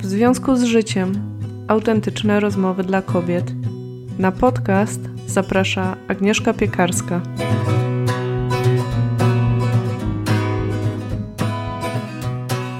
W związku z życiem autentyczne rozmowy dla kobiet. Na podcast zaprasza Agnieszka Piekarska.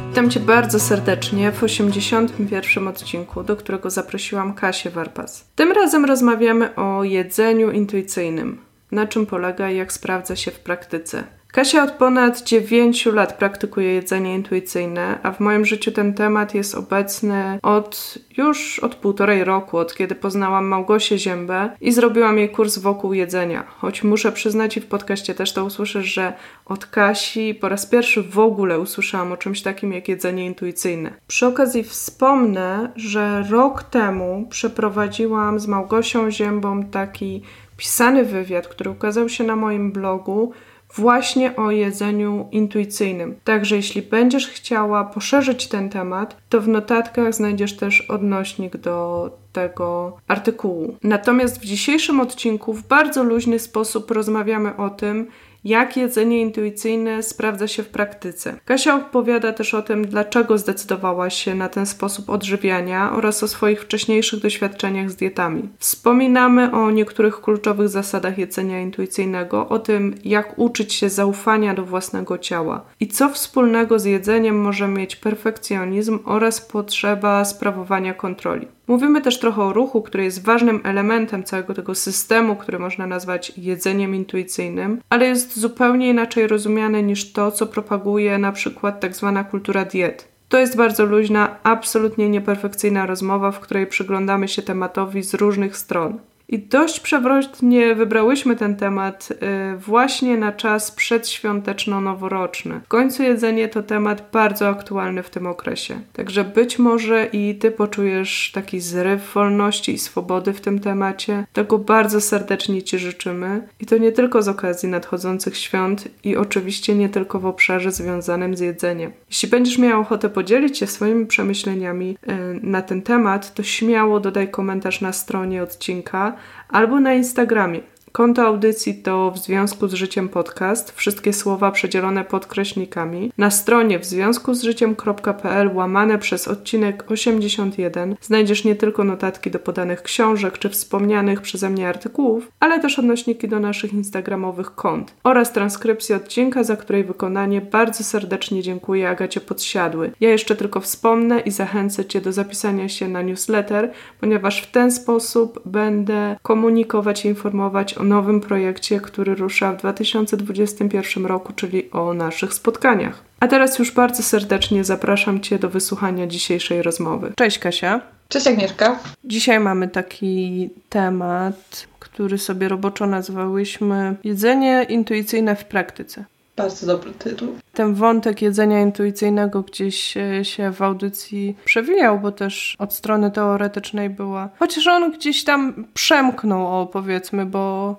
Witam Cię bardzo serdecznie w 81. odcinku, do którego zaprosiłam Kasię Warpas. Tym razem rozmawiamy o jedzeniu intuicyjnym. Na czym polega i jak sprawdza się w praktyce. Kasia od ponad 9 lat praktykuje jedzenie intuicyjne, a w moim życiu ten temat jest obecny od już od półtorej roku, od kiedy poznałam Małgosię Ziębę i zrobiłam jej kurs wokół jedzenia. Choć muszę przyznać i w podcaście też to usłyszysz, że od Kasi po raz pierwszy w ogóle usłyszałam o czymś takim jak jedzenie intuicyjne. Przy okazji wspomnę, że rok temu przeprowadziłam z Małgosią Ziębą taki pisany wywiad, który ukazał się na moim blogu właśnie o jedzeniu intuicyjnym. Także jeśli będziesz chciała poszerzyć ten temat, to w notatkach znajdziesz też odnośnik do tego artykułu. Natomiast w dzisiejszym odcinku w bardzo luźny sposób rozmawiamy o tym, jak jedzenie intuicyjne sprawdza się w praktyce. Kasia opowiada też o tym, dlaczego zdecydowała się na ten sposób odżywiania oraz o swoich wcześniejszych doświadczeniach z dietami. Wspominamy o niektórych kluczowych zasadach jedzenia intuicyjnego, o tym, jak uczyć się zaufania do własnego ciała i co wspólnego z jedzeniem może mieć perfekcjonizm oraz potrzeba sprawowania kontroli. Mówimy też trochę o ruchu, który jest ważnym elementem całego tego systemu, który można nazwać jedzeniem intuicyjnym, ale jest zupełnie inaczej rozumiane niż to, co propaguje na przykład tak zwana kultura diet. To jest bardzo luźna, absolutnie nieperfekcyjna rozmowa, w której przyglądamy się tematowi z różnych stron. I dość przewrotnie wybrałyśmy ten temat y, właśnie na czas przedświąteczno-noworoczny. W końcu jedzenie to temat bardzo aktualny w tym okresie. Także być może i ty poczujesz taki zryw wolności i swobody w tym temacie. Tego bardzo serdecznie ci życzymy. I to nie tylko z okazji nadchodzących świąt i oczywiście nie tylko w obszarze związanym z jedzeniem. Jeśli będziesz miał ochotę podzielić się swoimi przemyśleniami y, na ten temat, to śmiało dodaj komentarz na stronie odcinka albo na Instagramie. Konto audycji to w związku z życiem podcast, wszystkie słowa przedzielone podkreśnikami. Na stronie w związku z życiem.pl łamane przez odcinek 81 znajdziesz nie tylko notatki do podanych książek czy wspomnianych przeze mnie artykułów, ale też odnośniki do naszych instagramowych kont oraz transkrypcję odcinka, za której wykonanie bardzo serdecznie dziękuję Agacie Podsiadły. Ja jeszcze tylko wspomnę i zachęcę Cię do zapisania się na newsletter, ponieważ w ten sposób będę komunikować i informować o nowym projekcie, który rusza w 2021 roku, czyli o naszych spotkaniach. A teraz już bardzo serdecznie zapraszam Cię do wysłuchania dzisiejszej rozmowy. Cześć Kasia. Cześć Agnieszka. Dzisiaj mamy taki temat, który sobie roboczo nazwałyśmy Jedzenie intuicyjne w praktyce. Bardzo dobry tytuł. Ten wątek jedzenia intuicyjnego gdzieś się w audycji przewijał, bo też od strony teoretycznej była. Chociaż on gdzieś tam przemknął, o powiedzmy, bo,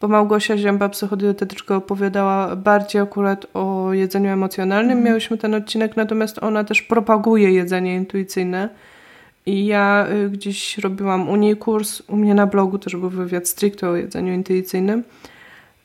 bo Małgosia Zięba, psychodietetyczka, opowiadała bardziej akurat o jedzeniu emocjonalnym. Mm. Miałyśmy ten odcinek, natomiast ona też propaguje jedzenie intuicyjne. I ja y, gdzieś robiłam u niej kurs, u mnie na blogu też był wywiad stricte o jedzeniu intuicyjnym.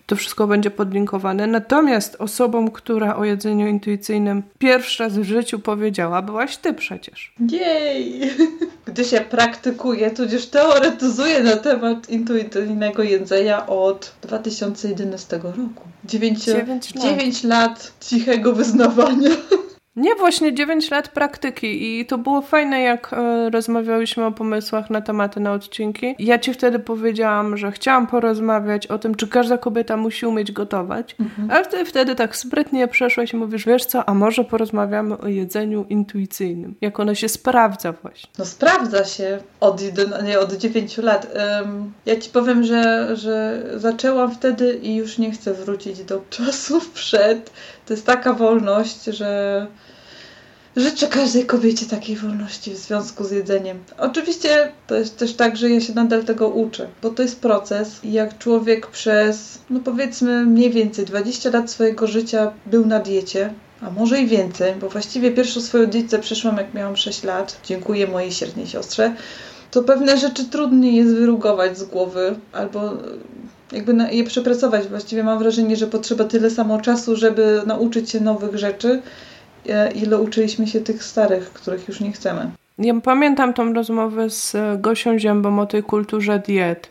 To wszystko będzie podlinkowane. Natomiast osobą, która o jedzeniu intuicyjnym pierwszy raz w życiu powiedziała, byłaś ty przecież. Jej! Gdy się praktykuje, tudzież teoretyzuje na temat intuicyjnego jedzenia od 2011 roku. 9, 9 lat. 9 lat cichego wyznawania. Nie, właśnie 9 lat praktyki i to było fajne, jak e, rozmawiałyśmy o pomysłach na tematy na odcinki. Ja ci wtedy powiedziałam, że chciałam porozmawiać o tym, czy każda kobieta musi umieć gotować, mhm. ale ty wtedy tak sprytnie przeszłaś i mówisz, wiesz co, a może porozmawiamy o jedzeniu intuicyjnym, jak ono się sprawdza właśnie. No sprawdza się od, nie, od 9 lat. Um, ja ci powiem, że, że zaczęłam wtedy i już nie chcę wrócić do czasów przed. To jest taka wolność, że Życzę każdej kobiecie takiej wolności w związku z jedzeniem. Oczywiście to jest też tak, że ja się nadal tego uczę, bo to jest proces jak człowiek przez, no powiedzmy mniej więcej 20 lat swojego życia był na diecie, a może i więcej, bo właściwie pierwszą swoją dietę przeszłam jak miałam 6 lat. Dziękuję mojej siernej siostrze. To pewne rzeczy trudniej jest wyrugować z głowy albo jakby je przepracować. Właściwie mam wrażenie, że potrzeba tyle samo czasu, żeby nauczyć się nowych rzeczy, ile uczyliśmy się tych starych, których już nie chcemy. Ja pamiętam tą rozmowę z Gosią Ziębą o tej kulturze diet.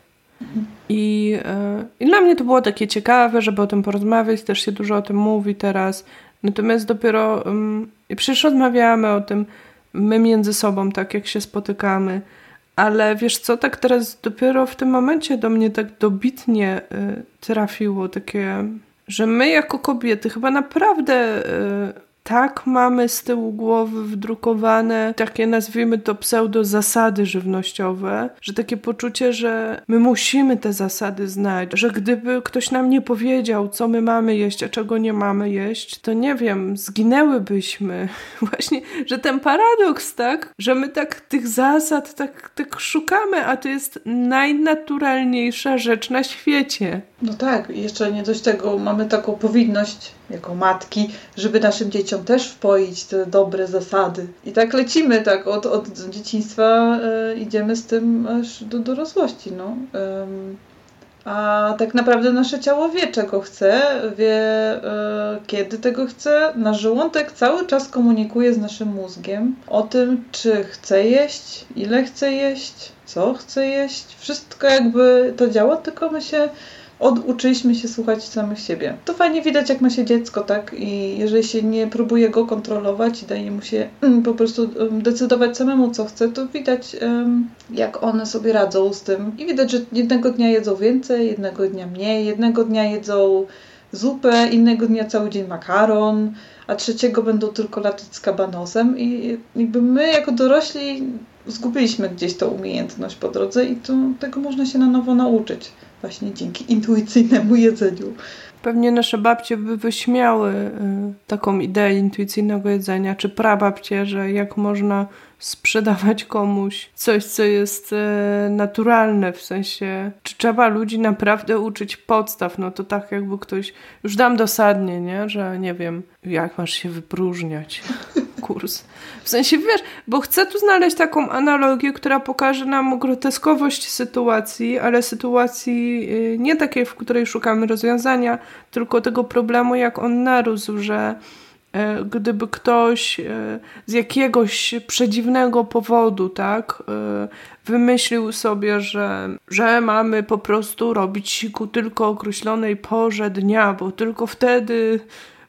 I, yy, I dla mnie to było takie ciekawe, żeby o tym porozmawiać, też się dużo o tym mówi teraz. Natomiast dopiero yy, przecież rozmawiamy o tym my między sobą, tak jak się spotykamy. Ale wiesz co, tak teraz dopiero w tym momencie do mnie tak dobitnie y, trafiło takie, że my jako kobiety chyba naprawdę y, tak mamy z tyłu głowy wdrukowane takie, nazwijmy to pseudo zasady żywnościowe, że takie poczucie, że my musimy te zasady znać, że gdyby ktoś nam nie powiedział, co my mamy jeść, a czego nie mamy jeść, to nie wiem, zginęłybyśmy. Właśnie, że ten paradoks, tak, że my tak tych zasad tak, tak szukamy, a to jest najnaturalniejsza rzecz na świecie. No tak, jeszcze nie dość tego, mamy taką powinność jako matki, żeby naszym dzieciom też wpoić te dobre zasady. I tak lecimy, tak od, od dzieciństwa e, idziemy z tym aż do dorosłości. No. a tak naprawdę nasze ciało wie, czego chce, wie, e, kiedy tego chce. Nasz żołądek cały czas komunikuje z naszym mózgiem o tym, czy chce jeść, ile chce jeść, co chce jeść. Wszystko jakby to działa, tylko my się oduczyliśmy się słuchać samych siebie. To fajnie widać, jak ma się dziecko, tak? I jeżeli się nie próbuje go kontrolować i daje mu się mm, po prostu decydować samemu, co chce, to widać, jak one sobie radzą z tym. I widać, że jednego dnia jedzą więcej, jednego dnia mniej, jednego dnia jedzą zupę, innego dnia cały dzień makaron, a trzeciego będą tylko latać z kabanosem. I jakby my, jako dorośli, zgubiliśmy gdzieś tą umiejętność po drodze i to, tego można się na nowo nauczyć właśnie dzięki intuicyjnemu jedzeniu. Pewnie nasze babcie by wyśmiały y, taką ideę intuicyjnego jedzenia, czy prababcie, że jak można sprzedawać komuś coś, co jest y, naturalne, w sensie, czy trzeba ludzi naprawdę uczyć podstaw, no to tak jakby ktoś, już dam dosadnie, nie, że nie wiem, jak masz się wypróżniać? Kurs. W sensie, wiesz, bo chcę tu znaleźć taką analogię, która pokaże nam groteskowość sytuacji, ale sytuacji y, nie takiej, w której szukamy rozwiązania, tylko tego problemu, jak on narósł, że e, gdyby ktoś e, z jakiegoś przedziwnego powodu, tak, e, wymyślił sobie, że, że mamy po prostu robić siku tylko o określonej porze dnia, bo tylko wtedy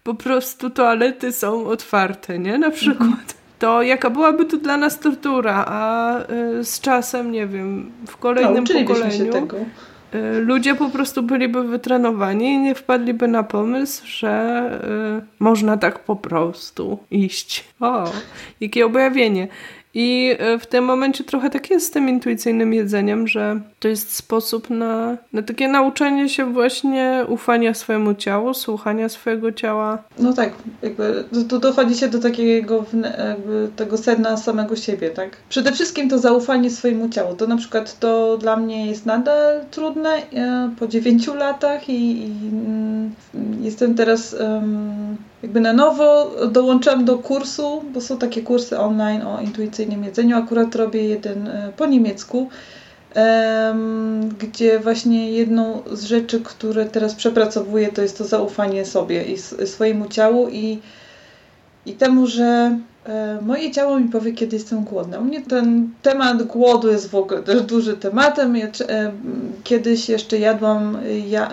po prostu toalety są otwarte, nie? Na przykład. Mhm. To jaka byłaby to dla nas tortura, a z czasem, nie wiem, w kolejnym no, pokoleniu y, ludzie po prostu byliby wytrenowani i nie wpadliby na pomysł, że y, można tak po prostu iść. O, jakie objawienie. I e, w tym momencie trochę tak jest z tym intuicyjnym jedzeniem, że to jest sposób na, na takie nauczenie się właśnie ufania swojemu ciału, słuchania swojego ciała. No tak, jakby to dochodzi się do takiego tego sedna samego siebie, tak? Przede wszystkim to zaufanie swojemu ciału. To na przykład to dla mnie jest nadal trudne e, po dziewięciu latach i, i mm, jestem teraz um, jakby na nowo dołączyłam do kursu, bo są takie kursy online o intuicyjnym jedzeniu. Akurat robię jeden e, po niemiecku, gdzie właśnie jedną z rzeczy, które teraz przepracowuję, to jest to zaufanie sobie i swojemu ciału i, i temu, że E, moje ciało mi powie, kiedy jestem głodna. U mnie ten temat głodu jest w ogóle też duży tematem. Ja e, kiedyś jeszcze jadłam,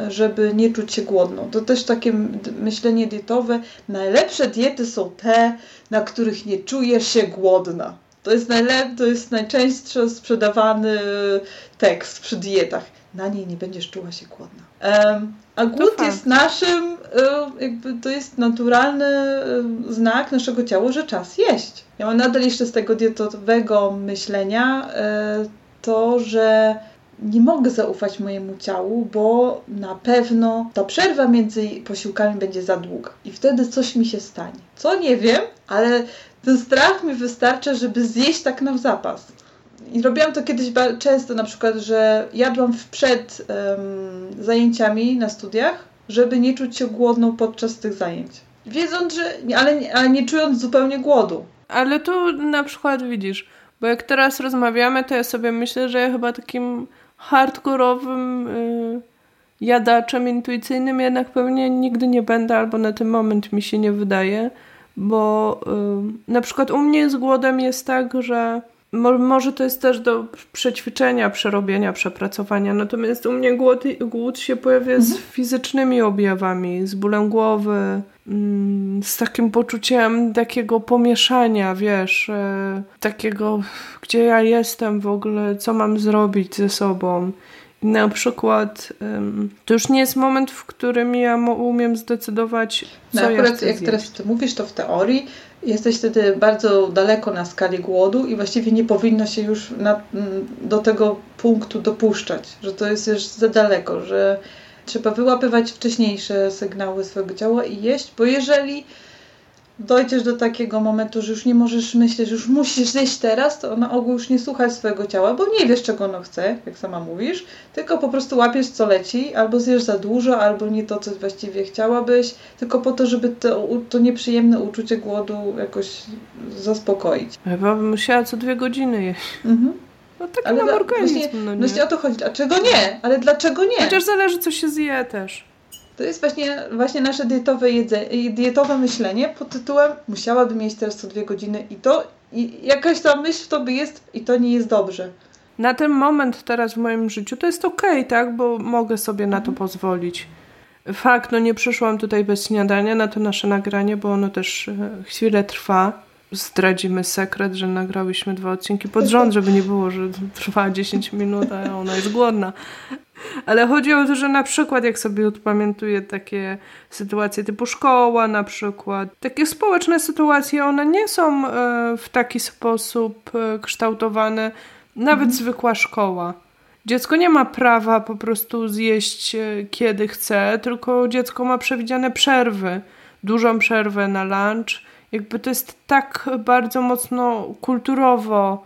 żeby nie czuć się głodną. To też takie myślenie dietowe. Najlepsze diety są te, na których nie czujesz się głodna. To jest, najlep- to jest najczęstszy sprzedawany tekst przy dietach. Na niej nie będziesz czuła się głodna. A głód jest naszym, e, jakby to jest naturalny znak naszego ciała, że czas jeść. Ja mam nadal jeszcze z tego dietowego myślenia to, że nie mogę zaufać mojemu ciału, bo na pewno ta przerwa między posiłkami będzie za długa i wtedy coś mi się stanie. Co nie wiem, ale ten strach mi wystarcza, żeby zjeść tak na zapas. I robiłam to kiedyś często, na przykład, że jadłam przed um, zajęciami na studiach, żeby nie czuć się głodną podczas tych zajęć. Wiedząc, że. Ale, ale nie czując zupełnie głodu. Ale tu na przykład widzisz, bo jak teraz rozmawiamy, to ja sobie myślę, że ja chyba takim hardkorowym y, jadaczem intuicyjnym jednak pewnie nigdy nie będę, albo na ten moment mi się nie wydaje bo y, na przykład u mnie z głodem jest tak, że może to jest też do przećwiczenia, przerobienia, przepracowania. Natomiast u mnie głód, głód się pojawia mhm. z fizycznymi objawami, z bólem głowy, z takim poczuciem takiego pomieszania, wiesz, e, takiego, gdzie ja jestem w ogóle, co mam zrobić ze sobą. I na przykład to już nie jest moment, w którym ja umiem zdecydować, co no, akurat ja jak teraz ty mówisz, to w teorii jesteś wtedy bardzo daleko na skali głodu i właściwie nie powinno się już na, do tego punktu dopuszczać, że to jest już za daleko, że trzeba wyłapywać wcześniejsze sygnały swojego ciała i jeść, bo jeżeli dojdziesz do takiego momentu, że już nie możesz myśleć, że już musisz zjeść teraz, to na ogół już nie słuchasz swojego ciała, bo nie wiesz, czego ono chce, jak sama mówisz, tylko po prostu łapiesz, co leci, albo zjesz za dużo, albo nie to, co właściwie chciałabyś, tylko po to, żeby to, to nieprzyjemne uczucie głodu jakoś zaspokoić. Chyba bym musiała co dwie godziny jeść. Mhm. No tak Ale mam organizm. Właśnie, no nie. właśnie o to chodzi. Dlaczego nie? Ale dlaczego nie? Chociaż zależy, co się zje też. To jest właśnie, właśnie nasze dietowe, jedzenie, dietowe myślenie pod tytułem musiałabym mieć teraz co dwie godziny i to i jakaś ta myśl w tobie jest i to nie jest dobrze. Na ten moment teraz w moim życiu to jest okej, okay, tak? Bo mogę sobie na to mhm. pozwolić. Fakt, no nie przyszłam tutaj bez śniadania na to nasze nagranie, bo ono też e, chwilę trwa. Zdradzimy sekret, że nagrałyśmy dwa odcinki pod rząd, żeby nie było, że trwa 10 minut, a ona jest głodna. Ale chodzi o to, że na przykład jak sobie pamiętuję takie sytuacje typu szkoła na przykład, takie społeczne sytuacje, one nie są e, w taki sposób e, kształtowane, nawet mhm. zwykła szkoła. Dziecko nie ma prawa po prostu zjeść e, kiedy chce, tylko dziecko ma przewidziane przerwy, dużą przerwę na lunch. Jakby to jest tak bardzo mocno kulturowo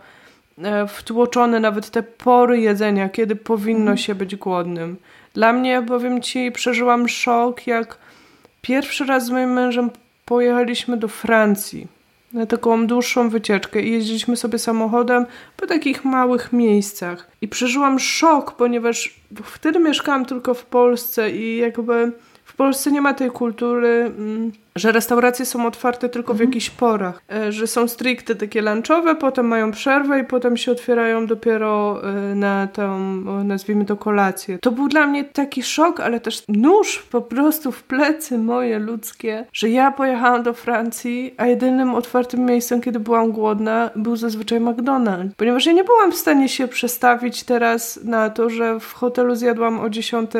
E, wtłoczone nawet te pory jedzenia, kiedy powinno mhm. się być głodnym. Dla mnie, powiem Ci, przeżyłam szok, jak pierwszy raz z moim mężem pojechaliśmy do Francji na taką dłuższą wycieczkę i jeździliśmy sobie samochodem po takich małych miejscach. I przeżyłam szok, ponieważ wtedy mieszkałam tylko w Polsce i jakby Polsce nie ma tej kultury... Mm, że restauracje są otwarte tylko w mhm. jakichś porach, e, że są stricte takie lunchowe, potem mają przerwę i potem się otwierają dopiero e, na tą, nazwijmy to, kolację. To był dla mnie taki szok, ale też nóż po prostu w plecy moje ludzkie, że ja pojechałam do Francji, a jedynym otwartym miejscem, kiedy byłam głodna, był zazwyczaj McDonald's. Ponieważ ja nie byłam w stanie się przestawić teraz na to, że w hotelu zjadłam o 10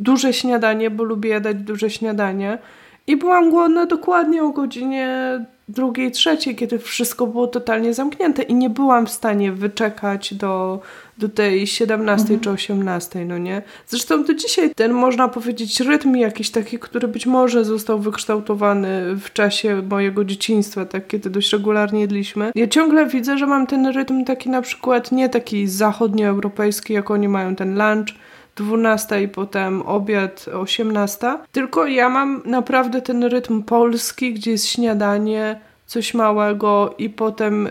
duże śniadanie, bo lubię jadać duże śniadanie, i byłam głodna dokładnie o godzinie drugiej, trzeciej, kiedy wszystko było totalnie zamknięte i nie byłam w stanie wyczekać do, do tej 17 mhm. czy 18, no nie? Zresztą do dzisiaj ten, można powiedzieć, rytm jakiś taki, który być może został wykształtowany w czasie mojego dzieciństwa, tak, kiedy dość regularnie jedliśmy. Ja ciągle widzę, że mam ten rytm taki na przykład nie taki zachodnioeuropejski, jak oni mają ten lunch, 12 i potem obiad 18. Tylko ja mam naprawdę ten rytm polski, gdzie jest śniadanie, coś małego i potem y,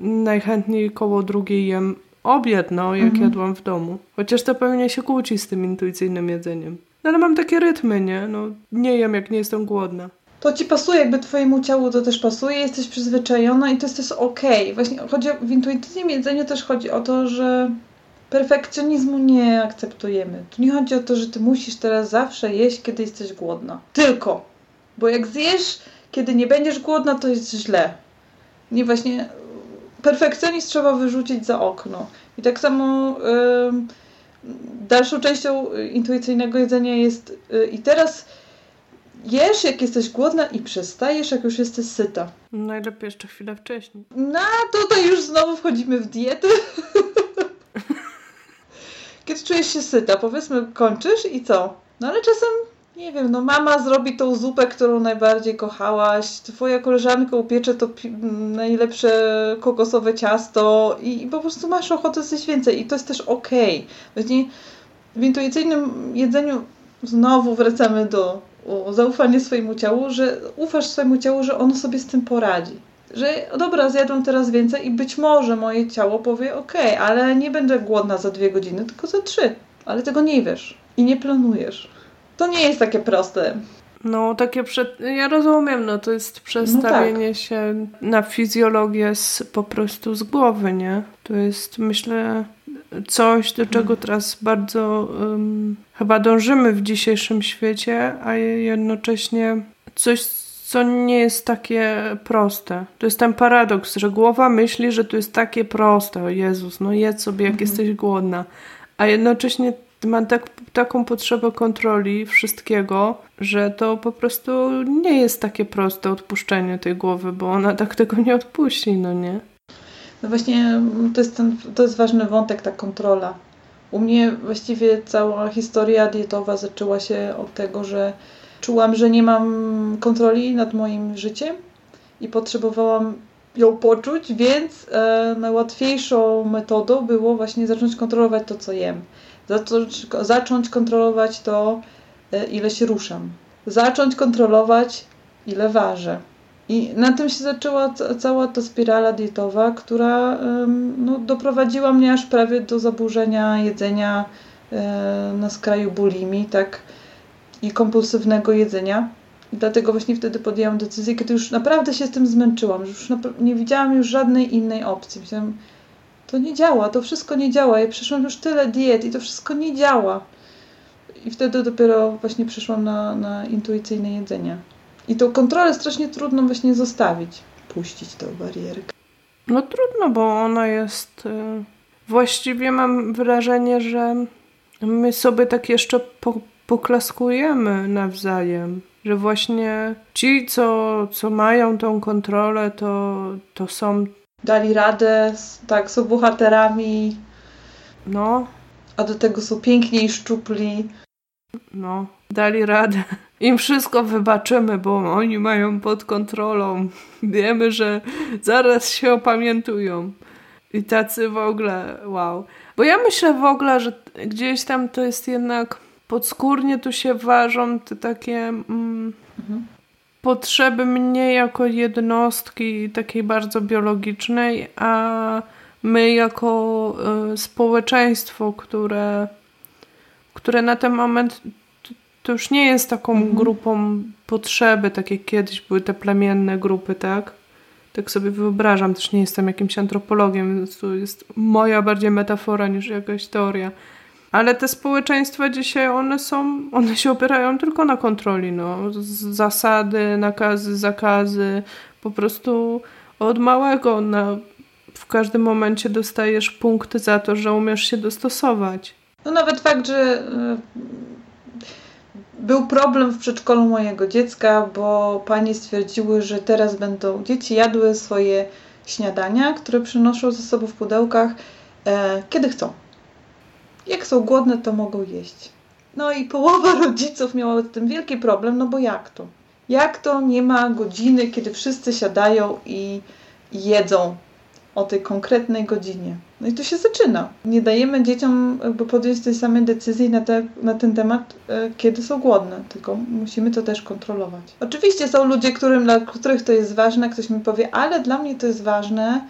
najchętniej koło drugiej jem obiad, no, jak mhm. jadłam w domu. Chociaż to pewnie się kłóci z tym intuicyjnym jedzeniem. No ale mam takie rytmy, nie? No, nie jem, jak nie jestem głodna. To ci pasuje, jakby twojemu ciału to też pasuje, jesteś przyzwyczajona i to jest też okej. Okay. Właśnie chodzi o, w intuicyjnym jedzeniu też chodzi o to, że perfekcjonizmu nie akceptujemy. Tu nie chodzi o to, że ty musisz teraz zawsze jeść, kiedy jesteś głodna. Tylko. Bo jak zjesz, kiedy nie będziesz głodna, to jest źle. Nie właśnie. Perfekcjonizm trzeba wyrzucić za okno. I tak samo yy, dalszą częścią intuicyjnego jedzenia jest yy, i teraz jesz, jak jesteś głodna i przestajesz, jak już jesteś syta. Najlepiej jeszcze chwilę wcześniej. No, tutaj już znowu wchodzimy w dietę. kiedy czujesz się syta, powiedzmy kończysz i co? No ale czasem, nie wiem, no mama zrobi tą zupę, którą najbardziej kochałaś, twoja koleżanka upiecze to najlepsze kokosowe ciasto i, i, po prostu masz ochotę zjeść więcej i to jest też okej. Okay. W intuicyjnym jedzeniu znowu wracamy do zaufania swojemu ciału, że ufasz swojemu ciału, że ono sobie z tym poradzi że dobra, zjadłam teraz więcej i być może moje ciało powie ok, ale nie będę głodna za dwie godziny, tylko za trzy. Ale tego nie wiesz i nie planujesz. To nie jest takie proste. No, takie przed... Ja rozumiem, no to jest przestawienie no tak. się na fizjologię z, po prostu z głowy, nie? To jest, myślę, coś, do czego teraz bardzo um, chyba dążymy w dzisiejszym świecie, a jednocześnie coś, co nie jest takie proste. To jest ten paradoks, że głowa myśli, że to jest takie proste. O Jezus, no jedz sobie, jak mhm. jesteś głodna. A jednocześnie ma tak, taką potrzebę kontroli wszystkiego, że to po prostu nie jest takie proste odpuszczenie tej głowy, bo ona tak tego nie odpuści, no nie? No właśnie to jest, ten, to jest ważny wątek, ta kontrola. U mnie właściwie cała historia dietowa zaczęła się od tego, że czułam, że nie mam kontroli nad moim życiem i potrzebowałam ją poczuć, więc e, najłatwiejszą metodą było właśnie zacząć kontrolować to, co jem. Zacząć, zacząć kontrolować to, e, ile się ruszam. Zacząć kontrolować, ile ważę. I na tym się zaczęła cała ta spirala dietowa, która no, doprowadziła mnie aż prawie do zaburzenia jedzenia e, na skraju bulimi, tak, i kompulsywnego jedzenia. I dlatego właśnie wtedy podjęłam decyzję, kiedy już naprawdę się z tym zmęczyłam, już nie widziałam już żadnej innej opcji. Myślałam, to nie działa, to wszystko nie działa. Ja przeszłam już tyle diet i to wszystko nie działa. I wtedy dopiero właśnie przyszłam na, na intuicyjne jedzenie. I tą kontrolę strasznie trudno właśnie zostawić, puścić tą barierkę. No trudno, bo ona jest. Y, właściwie mam wrażenie, że my sobie tak jeszcze po, poklaskujemy nawzajem. Że właśnie ci, co, co mają tą kontrolę, to, to są. Dali radę, tak, są bohaterami. No. A do tego są piękni i szczupli. No, dali radę. Im wszystko wybaczymy, bo oni mają pod kontrolą. Wiemy, że zaraz się opamiętują. I tacy w ogóle, wow. Bo ja myślę w ogóle, że gdzieś tam to jest jednak podskórnie tu się ważą te takie mm, mhm. potrzeby mnie jako jednostki takiej bardzo biologicznej, a my jako y, społeczeństwo, które, które na ten moment to już nie jest taką mhm. grupą potrzeby, tak jak kiedyś były te plemienne grupy, tak? Tak sobie wyobrażam, też nie jestem jakimś antropologiem, więc to jest moja bardziej metafora niż jakaś teoria. Ale te społeczeństwa dzisiaj, one są, one się opierają tylko na kontroli, no. Zasady, nakazy, zakazy. Po prostu od małego na, w każdym momencie dostajesz punkty za to, że umiesz się dostosować. No nawet fakt, że był problem w przedszkolu mojego dziecka, bo panie stwierdziły, że teraz będą dzieci jadły swoje śniadania, które przynoszą ze sobą w pudełkach, e, kiedy chcą. Jak są głodne, to mogą jeść. No i połowa rodziców miała z tym wielki problem, no bo jak to? Jak to nie ma godziny, kiedy wszyscy siadają i jedzą o tej konkretnej godzinie. No i tu się zaczyna. Nie dajemy dzieciom jakby podjąć tej samej decyzji na, te, na ten temat, e, kiedy są głodne, tylko musimy to też kontrolować. Oczywiście są ludzie, którym, dla których to jest ważne, ktoś mi powie, ale dla mnie to jest ważne,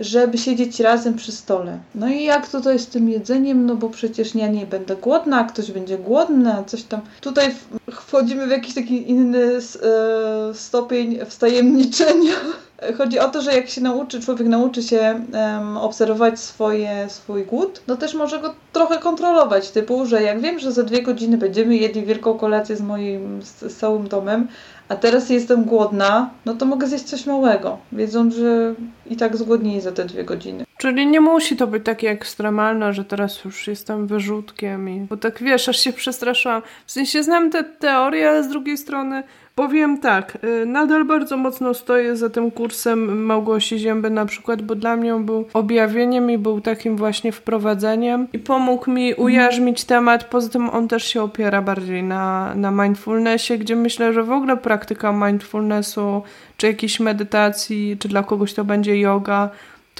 żeby siedzieć razem przy stole. No i jak tutaj z tym jedzeniem, no bo przecież ja nie będę głodna, a ktoś będzie głodny, a coś tam. Tutaj wchodzimy w jakiś taki inny e, stopień wtajemniczenia. Chodzi o to, że jak się nauczy, człowiek nauczy się um, obserwować swoje, swój głód, no też może go trochę kontrolować, typu, że jak wiem, że za dwie godziny będziemy jedli wielką kolację z moim, z, z całym domem, a teraz jestem głodna, no to mogę zjeść coś małego, wiedząc, że i tak zgłodnieję za te dwie godziny. Czyli nie musi to być takie ekstremalne, że teraz już jestem wyrzutkiem i... Bo tak wiesz, aż się przestraszyłam. W sensie znam te teorie, ale z drugiej strony Powiem tak, y, nadal bardzo mocno stoję za tym kursem Małgosi Zięby na przykład, bo dla mnie on był objawieniem i był takim właśnie wprowadzeniem i pomógł mi mhm. ujarzmić temat. Poza tym on też się opiera bardziej na, na mindfulnessie, gdzie myślę, że w ogóle praktyka mindfulnessu, czy jakiejś medytacji, czy dla kogoś to będzie yoga,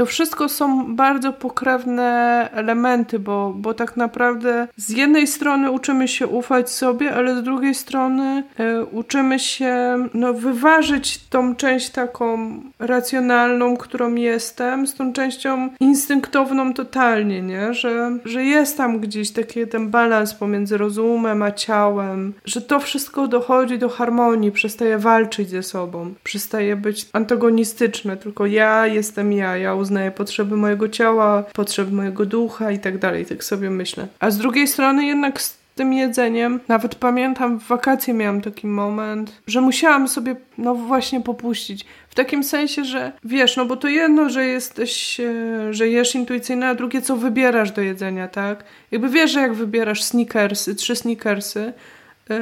to wszystko są bardzo pokrewne elementy, bo, bo tak naprawdę z jednej strony uczymy się ufać sobie, ale z drugiej strony e, uczymy się no, wyważyć tą część taką racjonalną, którą jestem, z tą częścią instynktowną totalnie, nie? Że, że jest tam gdzieś taki ten balans pomiędzy rozumem a ciałem, że to wszystko dochodzi do harmonii, przestaje walczyć ze sobą, przestaje być antagonistyczne, tylko ja jestem ja, ja uznaję potrzeby mojego ciała, potrzeby mojego ducha i tak dalej, tak sobie myślę. A z drugiej strony jednak z tym jedzeniem, nawet pamiętam w wakacje miałam taki moment, że musiałam sobie no właśnie popuścić. W takim sensie, że wiesz, no bo to jedno, że jesteś, e, że jesz intuicyjnie, a drugie, co wybierasz do jedzenia, tak? Jakby wiesz, że jak wybierasz sneakersy, trzy sneakersy,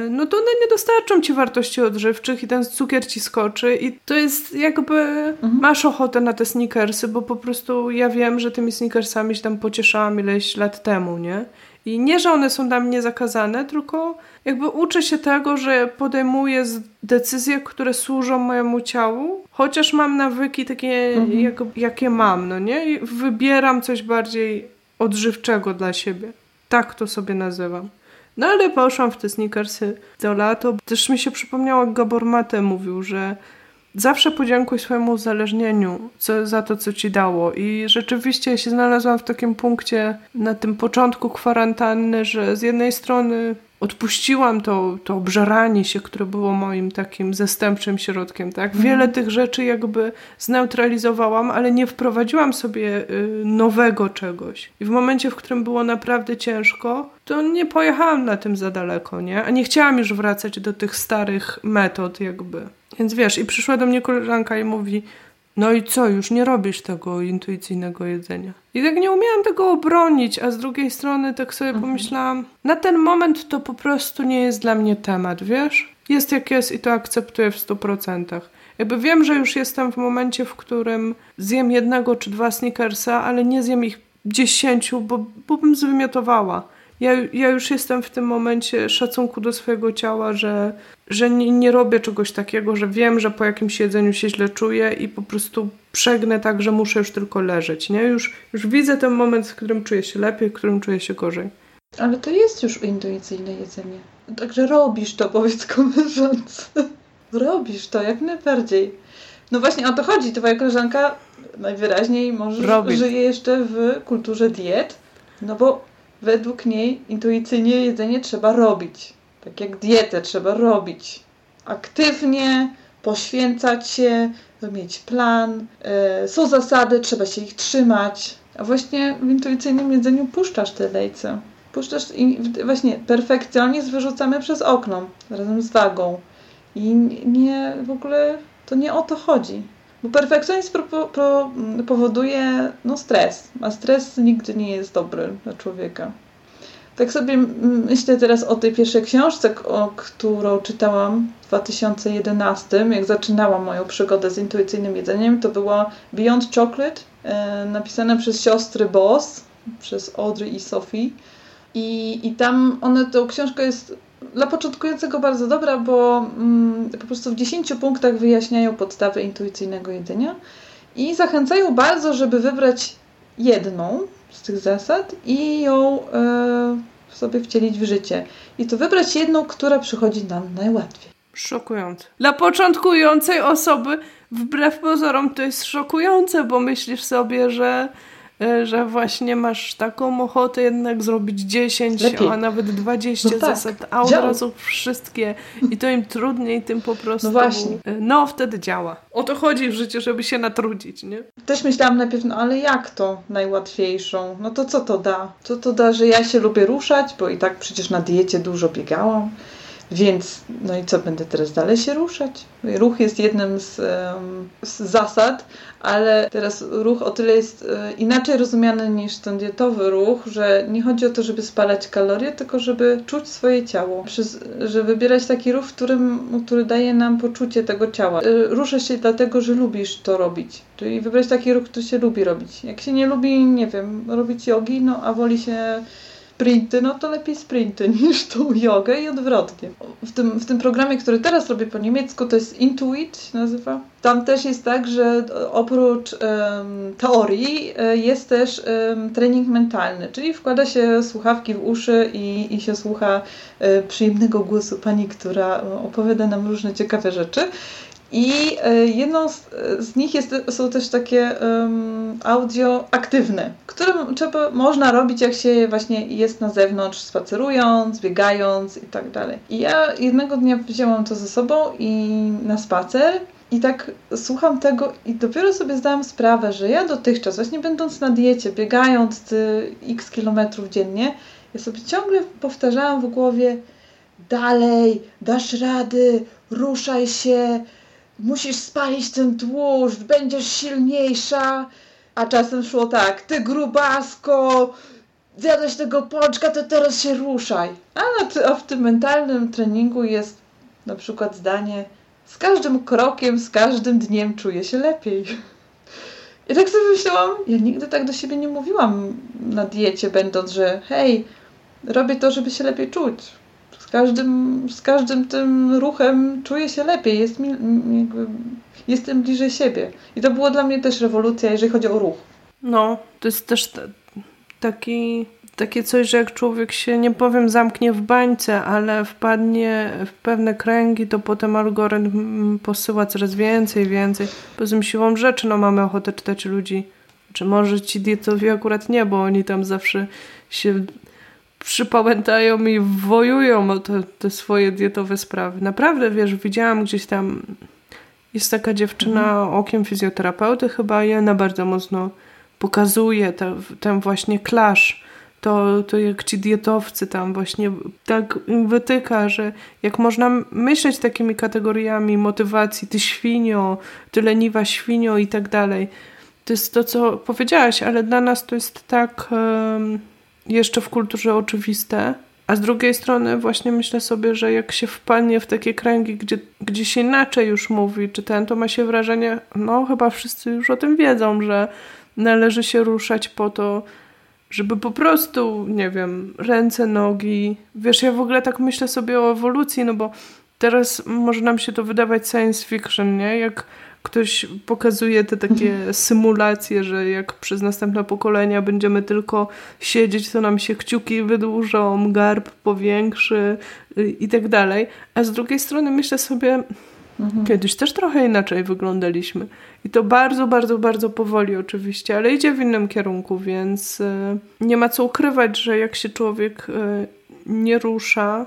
no to one nie dostarczą ci wartości odżywczych i ten cukier ci skoczy i to jest jakby mhm. masz ochotę na te sneakersy, bo po prostu ja wiem, że tymi sneakersami się tam pocieszałam ileś lat temu, nie? I nie, że one są dla mnie zakazane, tylko jakby uczę się tego, że podejmuję decyzje, które służą mojemu ciału, chociaż mam nawyki takie, mhm. jak, jakie mam, no nie? I wybieram coś bardziej odżywczego dla siebie. Tak to sobie nazywam. No ale poszłam w te sneakersy do lato. Też mi się przypomniało, jak Gabor Mate mówił, że zawsze podziękuj swojemu uzależnieniu co, za to, co ci dało. I rzeczywiście się znalazłam w takim punkcie na tym początku kwarantanny, że z jednej strony odpuściłam to, to obżeranie się, które było moim takim zastępczym środkiem, tak? Mhm. Wiele tych rzeczy jakby zneutralizowałam, ale nie wprowadziłam sobie y, nowego czegoś. I w momencie, w którym było naprawdę ciężko, to nie pojechałam na tym za daleko, nie? A nie chciałam już wracać do tych starych metod jakby. Więc wiesz, i przyszła do mnie koleżanka i mówi, no i co, już nie robisz tego intuicyjnego jedzenia. I tak nie umiałam tego obronić, a z drugiej strony tak sobie mhm. pomyślałam, na ten moment to po prostu nie jest dla mnie temat, wiesz? Jest jak jest i to akceptuję w stu procentach. Jakby wiem, że już jestem w momencie, w którym zjem jednego czy dwa sneakersa, ale nie zjem ich dziesięciu, bo, bo bym zwymiotowała ja, ja już jestem w tym momencie szacunku do swojego ciała, że, że nie, nie robię czegoś takiego, że wiem, że po jakimś jedzeniu się źle czuję i po prostu przegnę tak, że muszę już tylko leżeć. Nie? Już, już widzę ten moment, w którym czuję się lepiej, w którym czuję się gorzej. Ale to jest już intuicyjne jedzenie. Także robisz to, powiedz koleżance. robisz to, jak najbardziej. No właśnie o to chodzi. Twoja koleżanka najwyraźniej może żyje jeszcze w kulturze diet, no bo według niej intuicyjnie jedzenie trzeba robić. Tak jak dietę trzeba robić. Aktywnie, poświęcać się, mieć plan. E, są zasady, trzeba się ich trzymać. A właśnie w intuicyjnym jedzeniu puszczasz te lejce. Puszczasz i właśnie perfekcjonizm wyrzucamy przez okno razem z wagą. I nie w ogóle to nie o to chodzi. Bo perfekcjonizm pro, pro, powoduje no, stres, a stres nigdy nie jest dobry dla człowieka. Tak sobie myślę teraz o tej pierwszej książce, o, którą czytałam w 2011, jak zaczynałam moją przygodę z intuicyjnym jedzeniem. To była Beyond Chocolate, e, napisane przez siostry Boss, przez Audrey i Sophie. I, i tam one, tą książka jest dla początkującego bardzo dobra, bo mm, po prostu w 10 punktach wyjaśniają podstawy intuicyjnego jedzenia i zachęcają bardzo, żeby wybrać jedną z tych zasad i ją e, sobie wcielić w życie. I to wybrać jedną, która przychodzi nam najłatwiej. Szokujące. Dla początkującej osoby, wbrew pozorom, to jest szokujące, bo myślisz sobie, że że właśnie masz taką ochotę jednak zrobić 10, Lepiej. a nawet 20 no tak. zasad, a od działa. razu wszystkie i to im trudniej, tym po prostu. No właśnie. E, no, wtedy działa. O to chodzi w życiu, żeby się natrudzić, nie? Też myślałam najpierw, no ale jak to najłatwiejszą? No to co to da? Co to da, że ja się lubię ruszać, bo i tak przecież na diecie dużo biegałam. Więc, no i co, będę teraz dalej się ruszać? Ruch jest jednym z, z zasad, ale teraz ruch o tyle jest e, inaczej rozumiany niż ten dietowy ruch, że nie chodzi o to, żeby spalać kalorie, tylko żeby czuć swoje ciało. Przez, że wybierać taki ruch, którym, który daje nam poczucie tego ciała. E, ruszasz się dlatego, że lubisz to robić. Czyli wybrać taki ruch, który się lubi robić. Jak się nie lubi, nie wiem, robić jogi, no a woli się sprinty, no to lepiej sprinty niż tą jogę i odwrotnie. W tym, w tym programie, który teraz robię po niemiecku, to jest Intuit się nazywa. Tam też jest tak, że oprócz um, teorii e, jest też um, trening mentalny, czyli wkłada się słuchawki w uszy i, i się słucha um, przyjemnego głosu pani, która opowiada nam różne ciekawe rzeczy. I e, jedną z, z nich jest, są też takie um, audio aktywne, które trzeba, można robić jak się właśnie jest na zewnątrz, spacerując, biegając i tak dalej. I ja jednego dnia wzięłam to ze sobą i na spacer i tak słucham tego i dopiero sobie zdałam sprawę, że ja dotychczas, właśnie będąc na diecie, biegając x kilometrów dziennie, ja sobie ciągle powtarzałam w głowie dalej, dasz rady, ruszaj się, musisz spalić ten tłuszcz, będziesz silniejsza. A czasem szło tak, ty grubasko, zjadłeś tego pączka, to teraz się ruszaj. A, a w tym mentalnym treningu jest na przykład zdanie z każdym krokiem, z każdym dniem czuję się lepiej. I tak sobie myślałam, ja nigdy tak do siebie nie mówiłam na diecie, będąc, że hej, robię to, żeby się lepiej czuć każdym, z każdym tym ruchem czuję się lepiej, jest mi, jakby, jestem bliżej siebie. I to było dla mnie też rewolucja, jeżeli chodzi o ruch. No, to jest też taki, takie coś, że jak człowiek się, nie powiem, zamknie w bańce, ale wpadnie w pewne kręgi, to potem algorytm posyła coraz więcej, więcej. Poza tym siłą rzeczy, no mamy ochotę czytać ludzi. Czy może ci dietowi akurat nie, bo oni tam zawsze się przypamiętają i wojują o te, te swoje dietowe sprawy. Naprawdę, wiesz, widziałam gdzieś tam jest taka dziewczyna mhm. okiem fizjoterapeuty chyba i ona bardzo mocno pokazuje te, ten właśnie klasz. To, to jak ci dietowcy tam właśnie tak wytyka, że jak można myśleć takimi kategoriami motywacji, ty świnio, ty leniwa świnio i tak dalej. To jest to, co powiedziałaś, ale dla nas to jest tak... Um, jeszcze w kulturze oczywiste. A z drugiej strony właśnie myślę sobie, że jak się wpadnie w takie kręgi, gdzie, gdzie się inaczej już mówi, czy ten, to ma się wrażenie, no chyba wszyscy już o tym wiedzą, że należy się ruszać po to, żeby po prostu, nie wiem, ręce, nogi. Wiesz, ja w ogóle tak myślę sobie o ewolucji, no bo teraz może nam się to wydawać science fiction, nie? Jak ktoś pokazuje te takie symulacje, że jak przez następne pokolenia będziemy tylko siedzieć, to nam się kciuki wydłużą, garb powiększy i tak dalej. A z drugiej strony myślę sobie, mhm. kiedyś też trochę inaczej wyglądaliśmy. I to bardzo, bardzo, bardzo powoli oczywiście, ale idzie w innym kierunku, więc y, nie ma co ukrywać, że jak się człowiek y, nie rusza,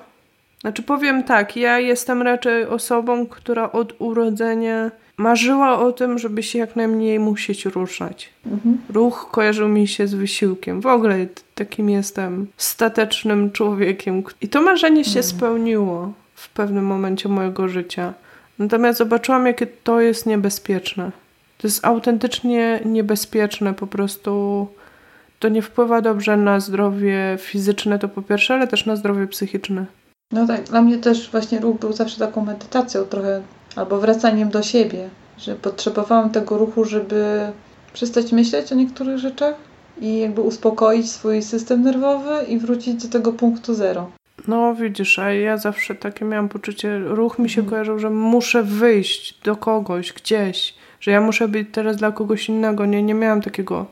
znaczy powiem tak, ja jestem raczej osobą, która od urodzenia marzyła o tym, żeby się jak najmniej musieć ruszać. Mhm. Ruch kojarzył mi się z wysiłkiem. W ogóle takim jestem statecznym człowiekiem. I to marzenie się mhm. spełniło w pewnym momencie mojego życia. Natomiast zobaczyłam, jakie to jest niebezpieczne. To jest autentycznie niebezpieczne, po prostu to nie wpływa dobrze na zdrowie fizyczne, to po pierwsze, ale też na zdrowie psychiczne. No tak, dla mnie też właśnie ruch był zawsze taką medytacją, trochę albo wracaniem do siebie, że potrzebowałam tego ruchu, żeby przestać myśleć o niektórych rzeczach i jakby uspokoić swój system nerwowy i wrócić do tego punktu zero. No widzisz, a ja zawsze takie miałam poczucie, ruch mi się mhm. kojarzył, że muszę wyjść do kogoś, gdzieś, że ja muszę być teraz dla kogoś innego. Nie, nie miałam takiego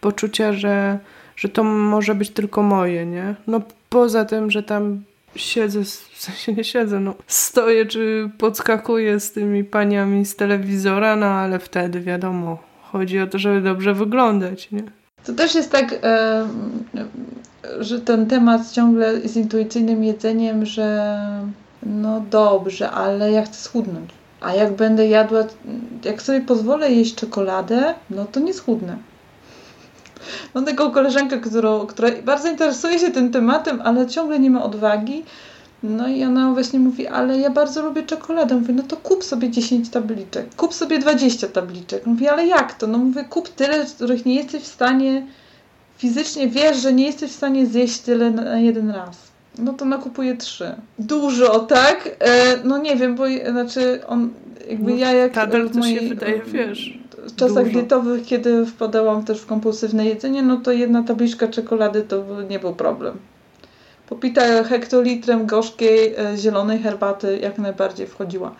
poczucia, że, że to może być tylko moje, nie? No poza tym, że tam siedzę, w sensie nie siedzę, no stoję czy podskakuję z tymi paniami z telewizora, no ale wtedy wiadomo, chodzi o to, żeby dobrze wyglądać, nie? To też jest tak, e, że ten temat ciągle z intuicyjnym jedzeniem, że no dobrze, ale ja chcę schudnąć. A jak będę jadła, jak sobie pozwolę jeść czekoladę, no to nie schudnę. Mam taką koleżankę, którą, która bardzo interesuje się tym tematem, ale ciągle nie ma odwagi. No i ona właśnie mówi, ale ja bardzo lubię czekoladę. Mówię, no to kup sobie 10 tabliczek, kup sobie 20 tabliczek. Mówi, ale jak to? No mówię, kup tyle, których nie jesteś w stanie fizycznie, wiesz, że nie jesteś w stanie zjeść tyle na jeden raz. No to nakupuje trzy. Dużo, tak? E, no nie wiem, bo znaczy on, jakby no, ja jak... Tadel to się wydaje, wiesz w czasach Dużo. dietowych, kiedy wpadałam też w kompulsywne jedzenie, no to jedna tabliczka czekolady to nie był problem. popita hektolitrem gorzkiej, e, zielonej herbaty jak najbardziej wchodziła.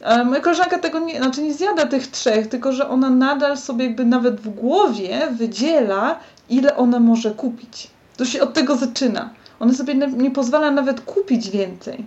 E, moja koleżanka tego nie, znaczy nie zjada tych trzech, tylko że ona nadal sobie jakby nawet w głowie wydziela, ile ona może kupić. To się od tego zaczyna. Ona sobie nie pozwala nawet kupić więcej.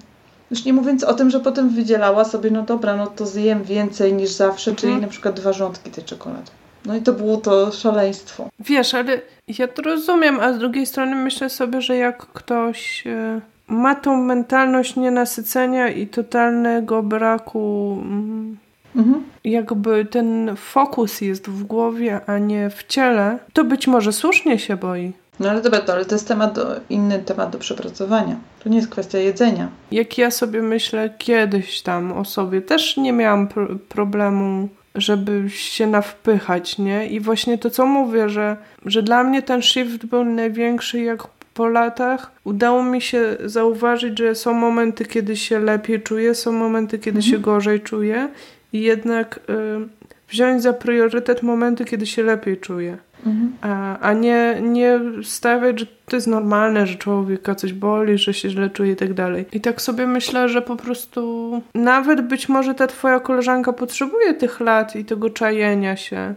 Już nie mówiąc o tym, że potem wydzielała sobie, no dobra, no to zjem więcej niż zawsze, mhm. czyli na przykład dwa rządki tej czekolady. No i to było to szaleństwo. Wiesz, ale ja to rozumiem, a z drugiej strony myślę sobie, że jak ktoś e, ma tą mentalność nienasycenia i totalnego braku. Mm, mhm. Jakby ten fokus jest w głowie, a nie w ciele, to być może słusznie się boi. No ale dobra, to, ale to jest temat do, inny temat do przepracowania. To nie jest kwestia jedzenia. Jak ja sobie myślę kiedyś tam o sobie, też nie miałam pr problemu, żeby się nawpychać, nie? I właśnie to, co mówię, że, że dla mnie ten shift był największy, jak po latach udało mi się zauważyć, że są momenty, kiedy się lepiej czuję, są momenty, kiedy mhm. się gorzej czuję i jednak y, wziąć za priorytet momenty, kiedy się lepiej czuję. Mhm. A, a nie, nie stawiać, że to jest normalne, że człowieka coś boli, że się źle czuje i tak dalej. I tak sobie myślę, że po prostu nawet być może ta twoja koleżanka potrzebuje tych lat i tego czajenia się.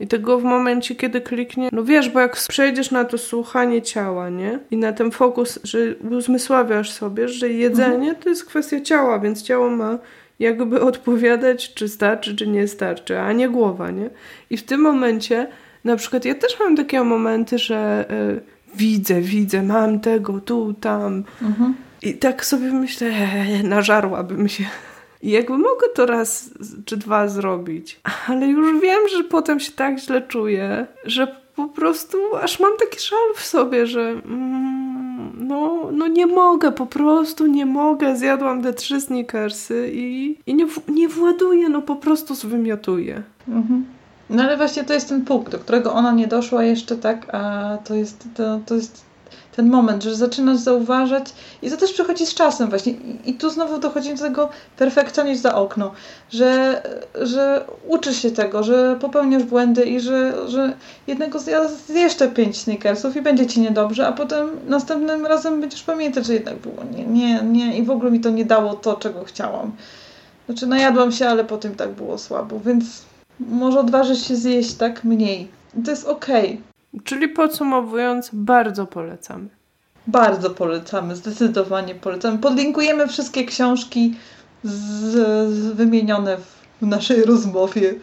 I tego w momencie, kiedy kliknie, no wiesz, bo jak przejdziesz na to słuchanie ciała, nie? I na ten fokus, że uzmysławiasz sobie, że jedzenie mhm. to jest kwestia ciała, więc ciało ma jakby odpowiadać, czy starczy, czy nie starczy, a nie głowa, nie? I w tym momencie, na przykład ja też mam takie momenty, że y, widzę, widzę, mam tego, tu, tam. Mhm. I tak sobie myślę, nażarłabym się. I jakby mogę to raz czy dwa zrobić, ale już wiem, że potem się tak źle czuję, że po prostu aż mam taki szal w sobie, że mm, no, no nie mogę, po prostu nie mogę. Zjadłam te trzy sneakersy i, i nie, nie właduję, no po prostu zwymiotuję. Mhm. No ale właśnie to jest ten punkt, do którego ona nie doszła jeszcze tak, a to jest, to, to jest ten moment, że zaczynasz zauważać i to też przychodzi z czasem właśnie i, tu znowu dochodzi do tego perfekcjonizm za okno, że, że uczysz się tego, że popełniasz błędy i że, że jednego zjesz jeszcze pięć sneakersów i będzie ci niedobrze, a potem następnym razem będziesz pamiętać, że jednak było nie, nie, nie i w ogóle mi to nie dało to, czego chciałam. Znaczy najadłam się, ale potem tak było słabo, więc może odważyć się zjeść tak mniej. To jest okej. Okay. Czyli podsumowując, bardzo polecamy. Bardzo polecamy, zdecydowanie polecamy. Podlinkujemy wszystkie książki z, z wymienione w naszej rozmowie.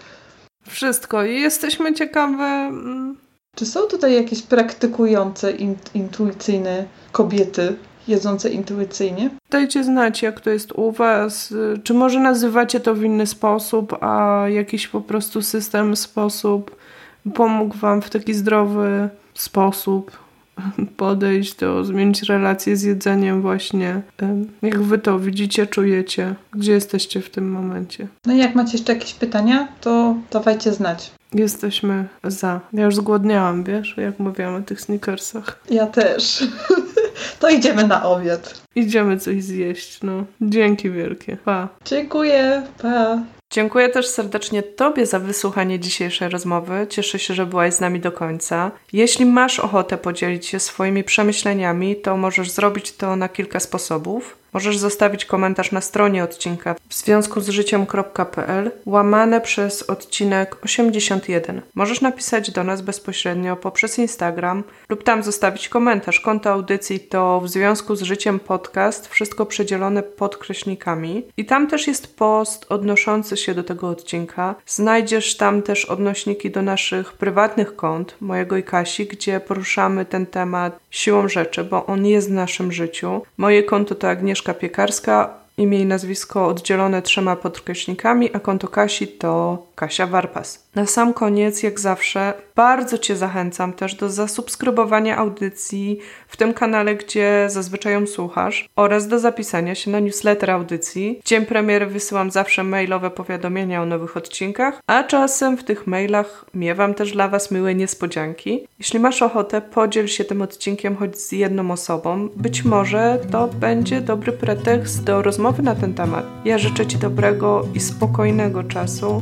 Wszystko i jesteśmy ciekawe. Mm, Czy są tutaj jakieś praktykujące, intuicyjne kobiety, jedzące intuicyjnie? Dajcie znać, jak to jest u Was. Czy może nazywacie to w inny sposób, a jakiś po prostu system, sposób pomógł Wam w taki zdrowy sposób podejść do, zmienić relacje z jedzeniem właśnie. Jak Wy to widzicie, czujecie? Gdzie jesteście w tym momencie? No i jak macie jeszcze jakieś pytania, to dawajcie znać. Jesteśmy za. Ja już zgłodniałam, wiesz, jak mówiłam o tych sneakersach. Ja też. to idziemy na obiad. Idziemy coś zjeść, no. Dzięki wielkie. Pa. Dziękuję. Pa. Dziękuję też serdecznie Tobie za wysłuchanie dzisiejszej rozmowy. Cieszę się, że byłaś z nami do końca. Jeśli masz ochotę podzielić się swoimi przemyśleniami, to możesz zrobić to na kilka sposobów. Możesz zostawić komentarz na stronie odcinka w związku z życiem.pl łamane przez odcinek 81. Możesz napisać do nas bezpośrednio poprzez Instagram lub tam zostawić komentarz. Konto audycji to w związku z życiem podcast, wszystko przedzielone podkreśnikami. I tam też jest post odnoszący się do tego odcinka. Znajdziesz tam też odnośniki do naszych prywatnych kont, mojego i Kasi, gdzie poruszamy ten temat siłą rzeczy, bo on jest w naszym życiu. Moje konto to Agnieszka Agnieszka Piekarska, imię i nazwisko oddzielone trzema podkreśnikami, a konto Kasi to Kasia Warpas. Na sam koniec, jak zawsze, bardzo Cię zachęcam też do zasubskrybowania audycji w tym kanale, gdzie zazwyczaj ją słuchasz, oraz do zapisania się na newsletter audycji. W dzień premiery wysyłam zawsze mailowe powiadomienia o nowych odcinkach, a czasem w tych mailach miewam też dla Was miłe niespodzianki. Jeśli masz ochotę, podziel się tym odcinkiem choć z jedną osobą. Być może to będzie dobry pretekst do rozmowy na ten temat. Ja życzę Ci dobrego i spokojnego czasu.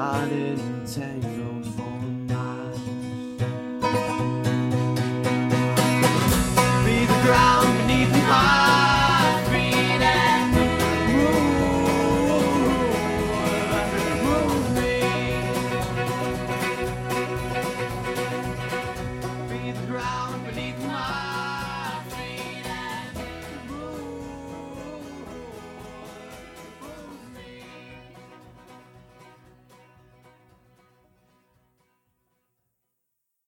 Not entangled oh for miles. Be the ground beneath my